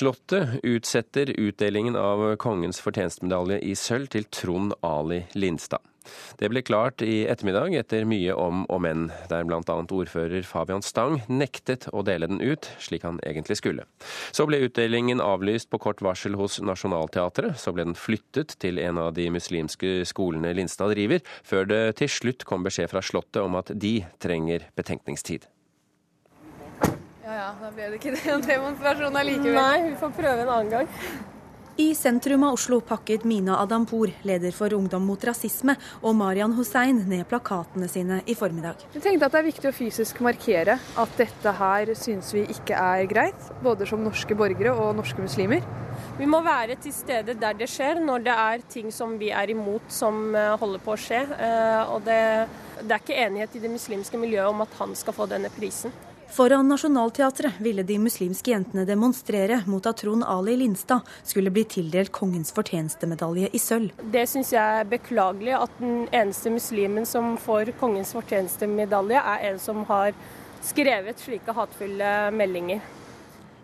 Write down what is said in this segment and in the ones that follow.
Slottet utsetter utdelingen av kongens fortjenstmedalje i sølv til Trond Ali Lindstad. Det ble klart i ettermiddag etter mye om og men, der bl.a. ordfører Fabian Stang nektet å dele den ut, slik han egentlig skulle. Så ble utdelingen avlyst på kort varsel hos Nationaltheatret. Så ble den flyttet til en av de muslimske skolene Lindstad driver, før det til slutt kom beskjed fra Slottet om at de trenger betenkningstid. Da ble det ikke en demonstrasjon allikevel. Nei, vi får prøve en annen gang. I sentrum av Oslo pakket Mina Adampour, leder for Ungdom mot rasisme, og Marian Hussein ned plakatene sine i formiddag. Vi tenkte at det er viktig å fysisk markere at dette her syns vi ikke er greit, både som norske borgere og norske muslimer. Vi må være til stede der det skjer, når det er ting som vi er imot som eh, holder på å skje. Eh, og det, det er ikke enighet i det muslimske miljøet om at han skal få denne prisen. Foran Nationaltheatret ville de muslimske jentene demonstrere mot at Trond Ali Lindstad skulle bli tildelt kongens fortjenestemedalje i sølv. Det syns jeg er beklagelig, at den eneste muslimen som får kongens fortjenestemedalje, er en som har skrevet slike hatefulle meldinger.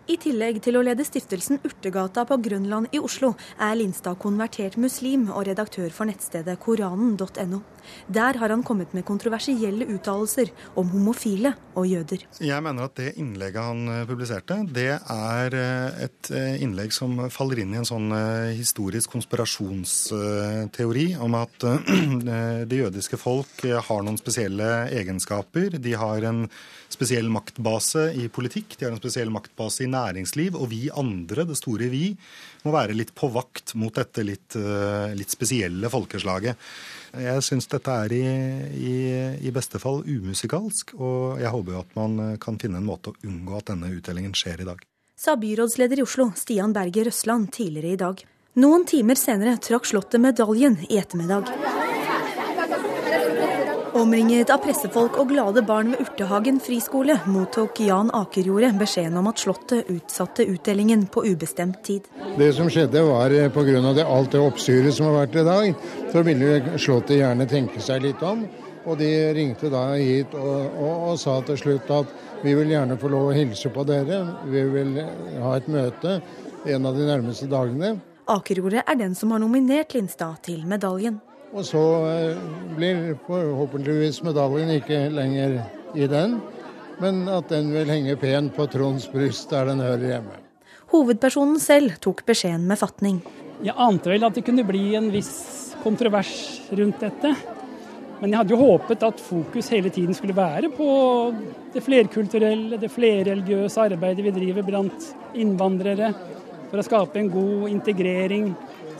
I tillegg til å lede stiftelsen Urtegata på Grønland i Oslo, er Lindstad konvertert muslim og redaktør for nettstedet koranen.no. Der har han kommet med kontroversielle uttalelser om homofile og jøder. Jeg mener at det innlegget han eh, publiserte, det er eh, et eh, innlegg som faller inn i en sånn historisk konspirasjonsteori om at det jødiske folk har noen spesielle egenskaper. De har en spesiell maktbase i politikk, de har en spesiell maktbase i næringsliv. Og vi andre, det store vi, må være litt på vakt mot dette litt, litt spesielle folkeslaget. Jeg syns dette er i, i, i, beste fall umusikalsk, og jeg håper jo at man kan finne en måte å unngå at denne utdelingen skjer i dag. Sa byrådsleder i Oslo, Stian Berger Røsland, tidligere i dag. Noen timer senere trakk Slottet medaljen i ettermiddag. Omringet av pressefolk og glade barn ved Urtehagen friskole mottok Jan Akerjordet beskjeden om at Slottet utsatte utdelingen på ubestemt tid. Det som skjedde var eh, pga. alt det oppstyret som har vært i dag, så ville Slottet gjerne tenke seg litt om. Og de ringte da hit og, og, og sa til slutt at vi vil gjerne få lov å hilse på dere. Vi vil ha et møte en av de nærmeste dagene. Akerjordet er den som har nominert Lindstad til medaljen. Og så eh, blir forhåpentligvis medaljen ikke lenger i den, men at den vil henge pent på Tronds bryst der den hører hjemme. Hovedpersonen selv tok beskjeden med fatning. Jeg ante vel at det kunne bli en viss kontrovers rundt dette. Men jeg hadde jo håpet at fokus hele tiden skulle være på det flerkulturelle, det flerreligiøse arbeidet vi driver blant innvandrere for å skape en god integrering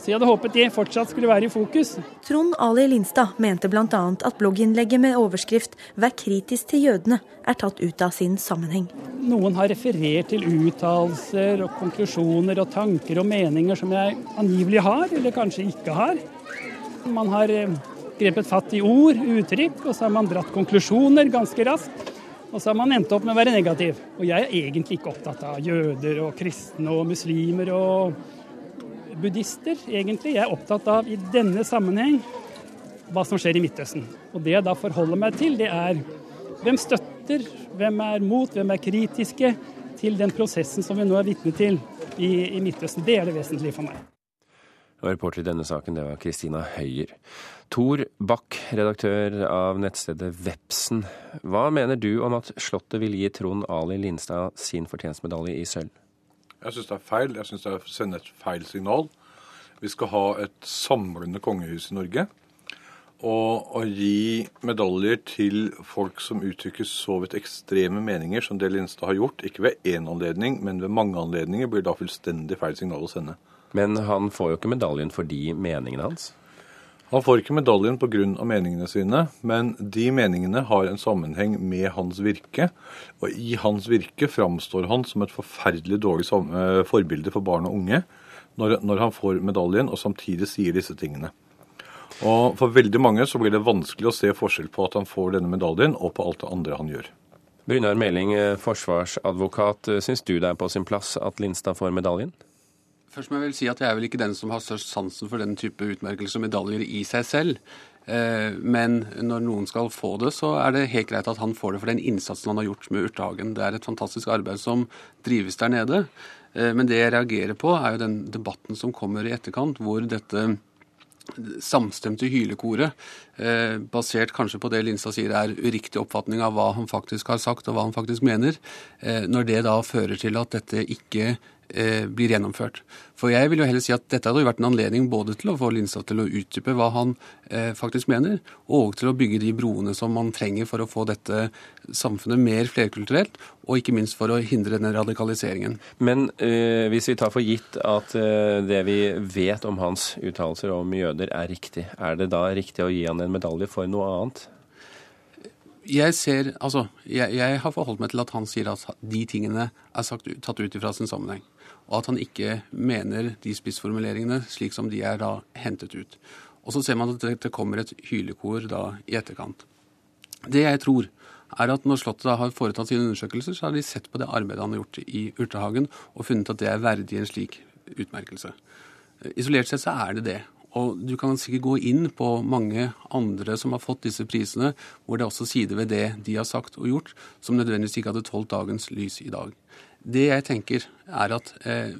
så jeg hadde håpet det fortsatt skulle være i fokus. Trond Ali Lindstad mente bl.a. at blogginnlegget med overskrift 'Vær kritisk til jødene' er tatt ut av sin sammenheng. Noen har referert til uttalelser og konklusjoner og tanker og meninger som jeg angivelig har, eller kanskje ikke har. Man har eh, grepet fatt i ord, uttrykk, og så har man dratt konklusjoner ganske raskt. Og så har man endt opp med å være negativ. Og jeg er egentlig ikke opptatt av jøder og kristne og muslimer og buddhister, egentlig. Jeg er opptatt av i denne sammenheng hva som skjer i Midtøsten. Og det jeg da forholder meg til, det er hvem støtter, hvem er mot, hvem er kritiske til den prosessen som vi nå er vitne til i, i Midtøsten. Det er det vesentlige for meg. Og reporter i denne saken, det var Kristina Høyer. Tor Bach, redaktør av nettstedet Vepsen. Hva mener du om at Slottet vil gi Trond Ali Lindstad sin fortjenstmedalje i sølv? Jeg syns det er feil. Jeg syns det er å sende et feil signal. Vi skal ha et samlende kongehus i Norge. Og å gi medaljer til folk som uttrykker så vidt ekstreme meninger som det Lindstad har gjort, ikke ved én anledning, men ved mange anledninger, blir da fullstendig feil signal å sende. Men han får jo ikke medaljen for de meningene hans? Han får ikke medaljen pga. meningene sine, men de meningene har en sammenheng med hans virke. Og i hans virke framstår han som et forferdelig dårlig eh, forbilde for barn og unge når, når, han får medaljen og samtidig sier disse tingene. Og For veldig mange så blir det vanskelig å se forskjell på at han får denne medaljen, og på alt det andre han gjør. Brynjar Meling, eh, forsvarsadvokat. Syns du det er på sin plass at Lindstad får medaljen? Først må jeg vel si at jeg er vel ikke den som har størst sansen for den type utmerkelser og medaljer i seg selv. Eh, men når noen skal få det, så er det helt greit at han får det for den innsatsen han har gjort med Urtehagen. Det er et fantastisk arbeid som drives der nede. Men det jeg reagerer på, er jo den debatten som kommer i etterkant, hvor dette samstemte hylekoret, basert kanskje på det Linstad sier er uriktig oppfatning av hva han faktisk har sagt og hva han faktisk mener, når det da fører til at dette ikke Eh, blir gjennomført. For jeg vil jo heller si at dette hadde jo vært en anledning både til å få Lindstad til å utdype hva han eh, faktisk mener, og til å bygge de broene som man trenger for å få dette samfunnet mer flerkulturelt, og ikke minst for å hindre den radikaliseringen. Men eh, hvis vi tar for gitt at eh, det vi vet om hans uttalelser om jøder er riktig, er det da riktig å gi han en medalje for noe annet? Jeg ser, altså, jeg, jeg har forholdt meg til at han sier at de tingene er sagt, tatt ut ifra sin sammenheng og at han ikke mener de spissformuleringene slik som de er da hentet ut. Og så ser man at det kommer et hylekor da i etterkant. Det jeg tror, er at når Slottet da har foretatt sine undersøkelser, så har de sett på det arbeidet han har gjort i Urtehagen, og funnet at det er verdig en slik utmerkelse. Isolert sett så er det det. Og du kan sikkert gå inn på mange andre som har fått disse prisene, hvor det er også sider ved det de har sagt og gjort, som nødvendigvis ikke hadde tålt dagens lys i dag. Det jeg tenker, er at eh,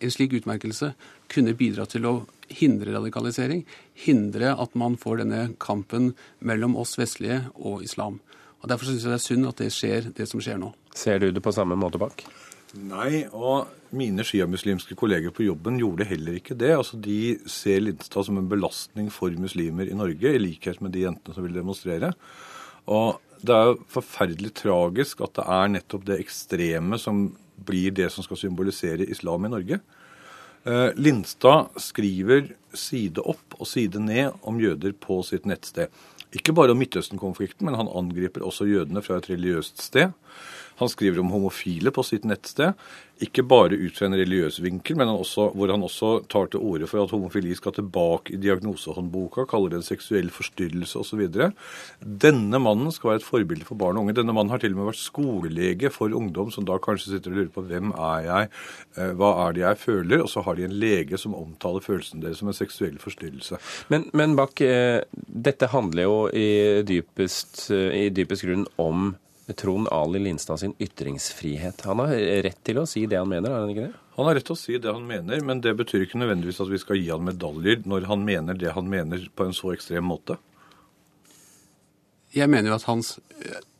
en slik utmerkelse kunne bidra til å hindre radikalisering. Hindre at man får denne kampen mellom oss vestlige og islam. Og Derfor syns jeg det er synd at det skjer, det som skjer nå. Ser du det på samme måte, Bak? Nei, og mine sjiamuslimske kolleger på jobben gjorde heller ikke det. Altså, De ser Lindstad som en belastning for muslimer i Norge, i likhet med de jentene som vil demonstrere. Og det er jo forferdelig tragisk at det er nettopp det ekstreme som blir det som skal symbolisere islam i Norge. Eh, Lindstad skriver side opp og side ned om jøder på sitt nettsted. Ikke bare om Midtøsten-konflikten, men han angriper også jødene fra et religiøst sted. Han skriver om homofile på sitt nettsted, ikke bare ut fra en religiøs vinkel, men han også, hvor han også tar til orde for at homofili skal tilbake i diagnosehåndboka, kaller det en seksuell forstyrrelse osv. Denne mannen skal være et forbilde for barn og unge. Denne mannen har til og med vært skolelege for ungdom, som da kanskje sitter og lurer på hvem er jeg, eh, hva er det jeg føler? Og så har de en lege som omtaler følelsene deres som en seksuell forstyrrelse. Men, men Bak, eh, dette handler jo i dypest, eh, i dypest grunn om Trond Ali Lindstad sin ytringsfrihet. Han har rett til å si det han mener, har han ikke det? Han har rett til å si det han mener, men det betyr ikke nødvendigvis at vi skal gi han medaljer når han mener det han mener på en så ekstrem måte. Jeg mener jo at hans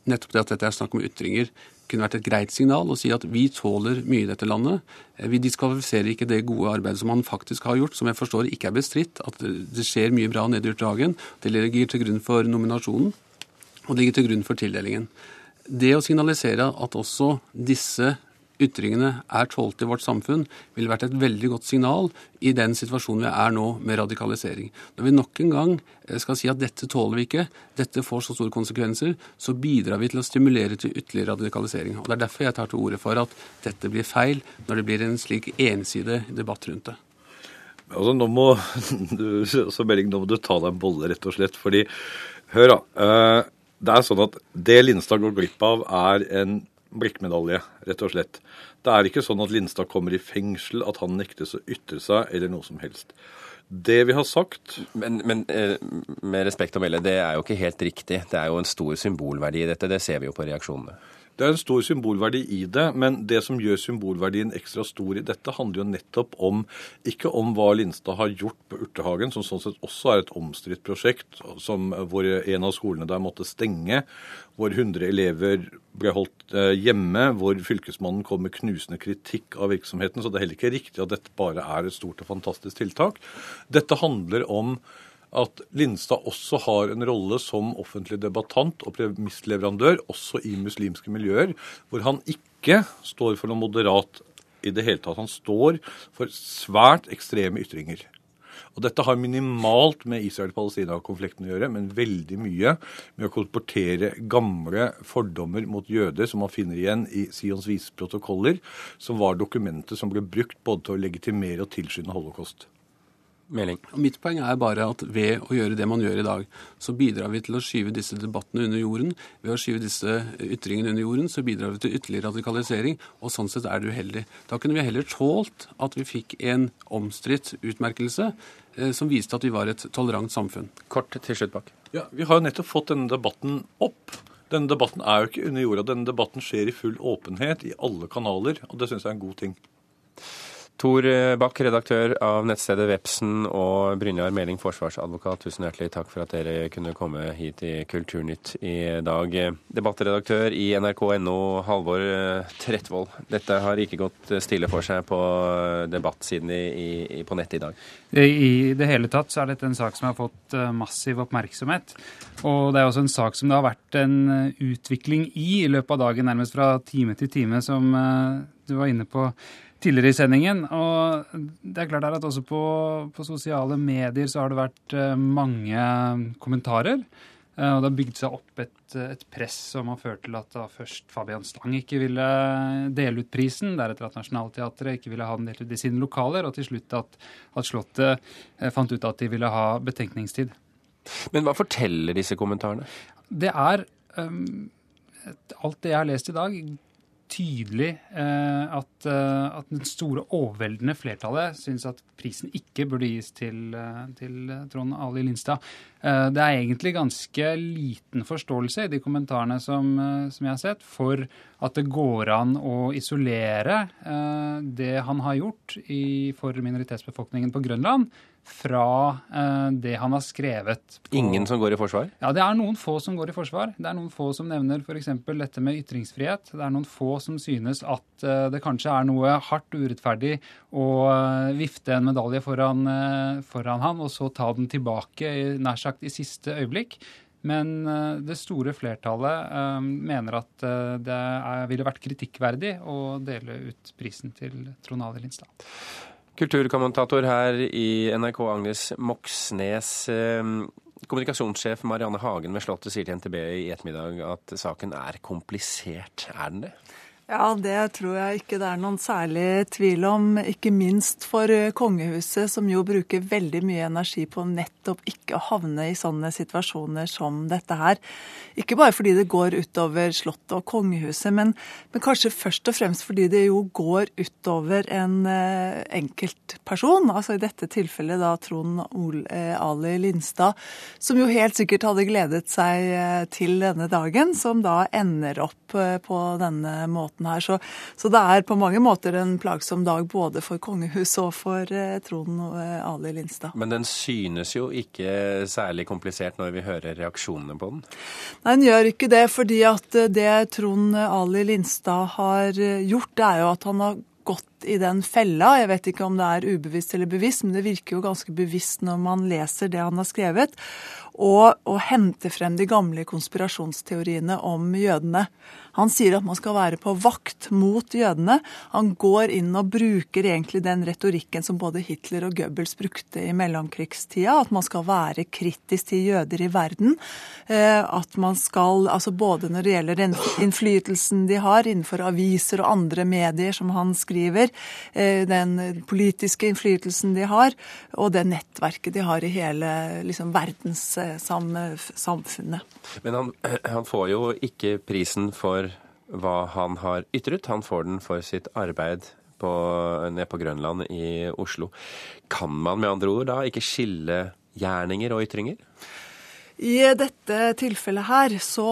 Nettopp det at dette er snakk om ytringer, kunne vært et greit signal å si at vi tåler mye i dette landet. Vi diskvalifiserer ikke det gode arbeidet som han faktisk har gjort, som jeg forstår ikke er bestridt. At det skjer mye bra nede i Urtehagen. Det ligger til grunn for nominasjonen, og det ligger til grunn for tildelingen det å signalisere at også disse ytringene er tålt i vårt samfunn, ville vært et veldig godt signal i den situasjonen vi er nå med radikalisering. Når vi nok en gang eh, skal si at dette tåler vi ikke, dette får så store konsekvenser, så bidrar vi til å stimulere til ytterligere radikalisering. Og Det er derfor jeg tar til orde for at dette blir feil, når det blir en slik ensidig debatt rundt det. Altså, nå må du, så Belling, nå må du ta deg en bolle, rett og slett. fordi, hør da, uh, det er sånn at det Lindstad går glipp av, er en blikkmedalje, rett og slett. Det er ikke sånn at Lindstad kommer i fengsel, at han nektes å ytre seg, eller noe som helst. Det vi har sagt Men, men eh, med respekt å melde, det er jo ikke helt riktig. Det er jo en stor symbolverdi i dette. Det ser vi jo på reaksjonene. Det er en stor symbolverdi i det, men det som gjør symbolverdien ekstra stor i dette, handler jo nettopp om ikke om hva Lindstad har gjort på Urtehagen, som sånn sett også er et omstridt prosjekt, som, hvor en av skolene der måtte stenge, hvor 100 elever ble holdt eh, hjemme, hvor fylkesmannen kom med knusende kritikk av virksomheten. Så det er heller ikke riktig at dette bare er et stort og fantastisk tiltak. Dette handler om at Lindstad også har en rolle som offentlig debattant og premissleverandør, også i muslimske miljøer, hvor han ikke står for noe moderat i det hele tatt. Han står for svært ekstreme ytringer. Og Dette har minimalt med Israel-Palestina-konflikten å gjøre, men veldig mye med å kolportere gamle fordommer mot jøder som man finner igjen i Sions vise protokoller, som var dokumentet som ble brukt både til å legitimere og tilskynde holocaust. Meling. Mitt poeng er bare at ved å gjøre det man gjør i dag, så bidrar vi til å skyve disse debattene under jorden. Ved å skyve disse ytringene under jorden, så bidrar vi til ytterligere radikalisering. Og sånn sett er det uheldig. Da kunne vi heller tålt at vi fikk en omstridt utmerkelse eh, som viste at vi var et tolerant samfunn. Kort til slutt, Bak. Ja, Vi har jo nettopp fått denne debatten opp Denne debatten er jo ikke under jorda. Denne debatten skjer i full åpenhet i alle kanaler, og det syns jeg er en god ting. Tor Bach, redaktør av nettstedet Vepsen, og Brynjar Meling, forsvarsadvokat, tusen hjertelig takk for at dere kunne komme hit i Kulturnytt i dag. Debattredaktør i nrk.no, Halvor Trettvold. Dette har ikke gått stille for seg på debattsiden i, i, på nettet i dag? I det hele tatt så er dette en sak som har fått eh, massiv oppmerksomhet. Og det er også en sak som det har vært en eh, utvikling i i løpet av dagen, nærmest fra time til time, som eh, du var inne på tidligere i sendingen. Og det er klart at også på, på sosiale medier så har det vært mange kommentarer. Eh, og det har bygd seg opp et, et press som har ført til at da først Fabian Stang ikke ville dele ut prisen, deretter at Nationaltheatret ikke ville ha den delt ut i sine lokaler, og til slutt at, at Slottet eh, fant ut at de ville ha betenkningstid. Men hva forteller disse kommentarene? Det er um, alt det jeg har lest i dag, tydelig eh, at, eh, at den store, overveldende flertallet syns at prisen ikke burde gis til, eh, til Trond Ali Lindstad. Det er egentlig ganske liten forståelse i de kommentarene som, som, jeg har sett, for at det går an å isolere det han har gjort i, for minoritetsbefolkningen på Grønland, fra eh, det han har skrevet. På... Ingen som går i forsvar? Ja, det er noen få som går i forsvar. Det er noen få som nevner f.eks. dette med ytringsfrihet. Det er noen få som synes at eh, det kanskje er noe hardt urettferdig å eh, vifte en medalje foran, foran, han, og så ta den tilbake nær sagt i siste øyeblikk. Men det store flertallet mener at det er, ville vært kritikkverdig å dele ut prisen til Trond Ali Lindstad. Kulturkommentator her i NRK, Agnes Moxnes. Ehm, kommunikasjonssjef Marianne Hagen ved Slottet sier til NTB i ettermiddag at saken er komplisert. Er den det? Ja, det tror jeg ikke det er noen særlig tvil om. Ikke minst for eh, kongehuset, som jo bruker veldig mye energi på nettopp ikke å havne i sånne situasjoner som dette her. Ikke bare fordi det går utover Slottet og kongehuset, men, men kanskje først og fremst fordi det jo går utover en uh, enkeltperson. Altså i dette tilfellet da Trond uh, Ali Lindstad, som jo helt sikkert hadde gledet seg til denne dagen, som da ender opp på denne måten måten her. Så, så, det er på mange måter en plagsom dag både for kongehuset og for eh, Trond eh, Ali Lindstad. Men den synes jo ikke særlig komplisert når vi hører reaksjonene på den? Nei, den gjør ikke det. fordi at eh, det Trond Ali Lindstad har eh, gjort, det er jo at han har gått i den fella. Jeg vet ikke om det er ubevisst eller bevisst, men det virker jo ganske bevisst når man leser det han har skrevet. Og å hente frem de gamle konspirasjonsteoriene om jødene. Han sier at man skal være på vakt mot jødene. Han går inn og bruker egentlig den retorikken som både Hitler og Goebbels brukte i mellomkrigstida, at man skal være kritisk til jøder i verden. Eh, at man skal, altså både når det gjelder innflytelsen de har innenfor aviser og andre medier, som han skriver, eh, den politiske innflytelsen de har, og det nettverket de har i hele liksom, verdenssamfunnet. Men han, han får jo ikke prisen for hva han har ytret. Han får den for sitt arbeid på, nede på Grønland i Oslo. Kan man med andre ord da ikke skille gjerninger og ytringer? I dette tilfellet her så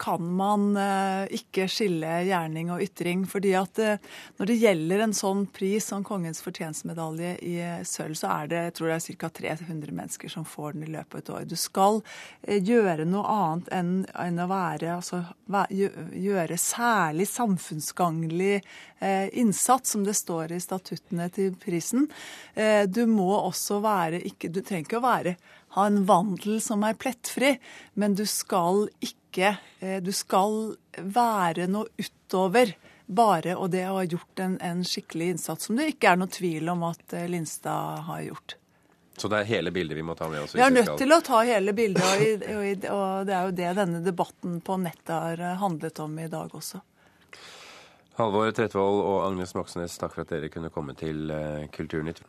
kan man eh, ikke skille gjerning og ytring. fordi at eh, når det gjelder en sånn pris som Kongens fortjenstmedalje i sølv, så er det jeg tror det er ca. 300 mennesker som får den i løpet av et år. Du skal eh, gjøre noe annet enn å være altså, gjøre særlig samfunnsgagnlig innsats, som det står i statuttene til prisen. Du må også være ikke, Du trenger ikke å være ha en vandel som er plettfri, men du skal ikke eh, Du skal være noe utover bare og det å ha gjort en, en skikkelig innsats, som det ikke er noe tvil om at eh, Linstad har gjort. Så det er hele bildet vi må ta med oss? Vi er nødt til å ta hele bildet, og, og, og det er jo det denne debatten på nettet har eh, handlet om i dag også. Halvor Tretvold og Agnes Moxnes, takk for at dere kunne komme til Kulturnytt.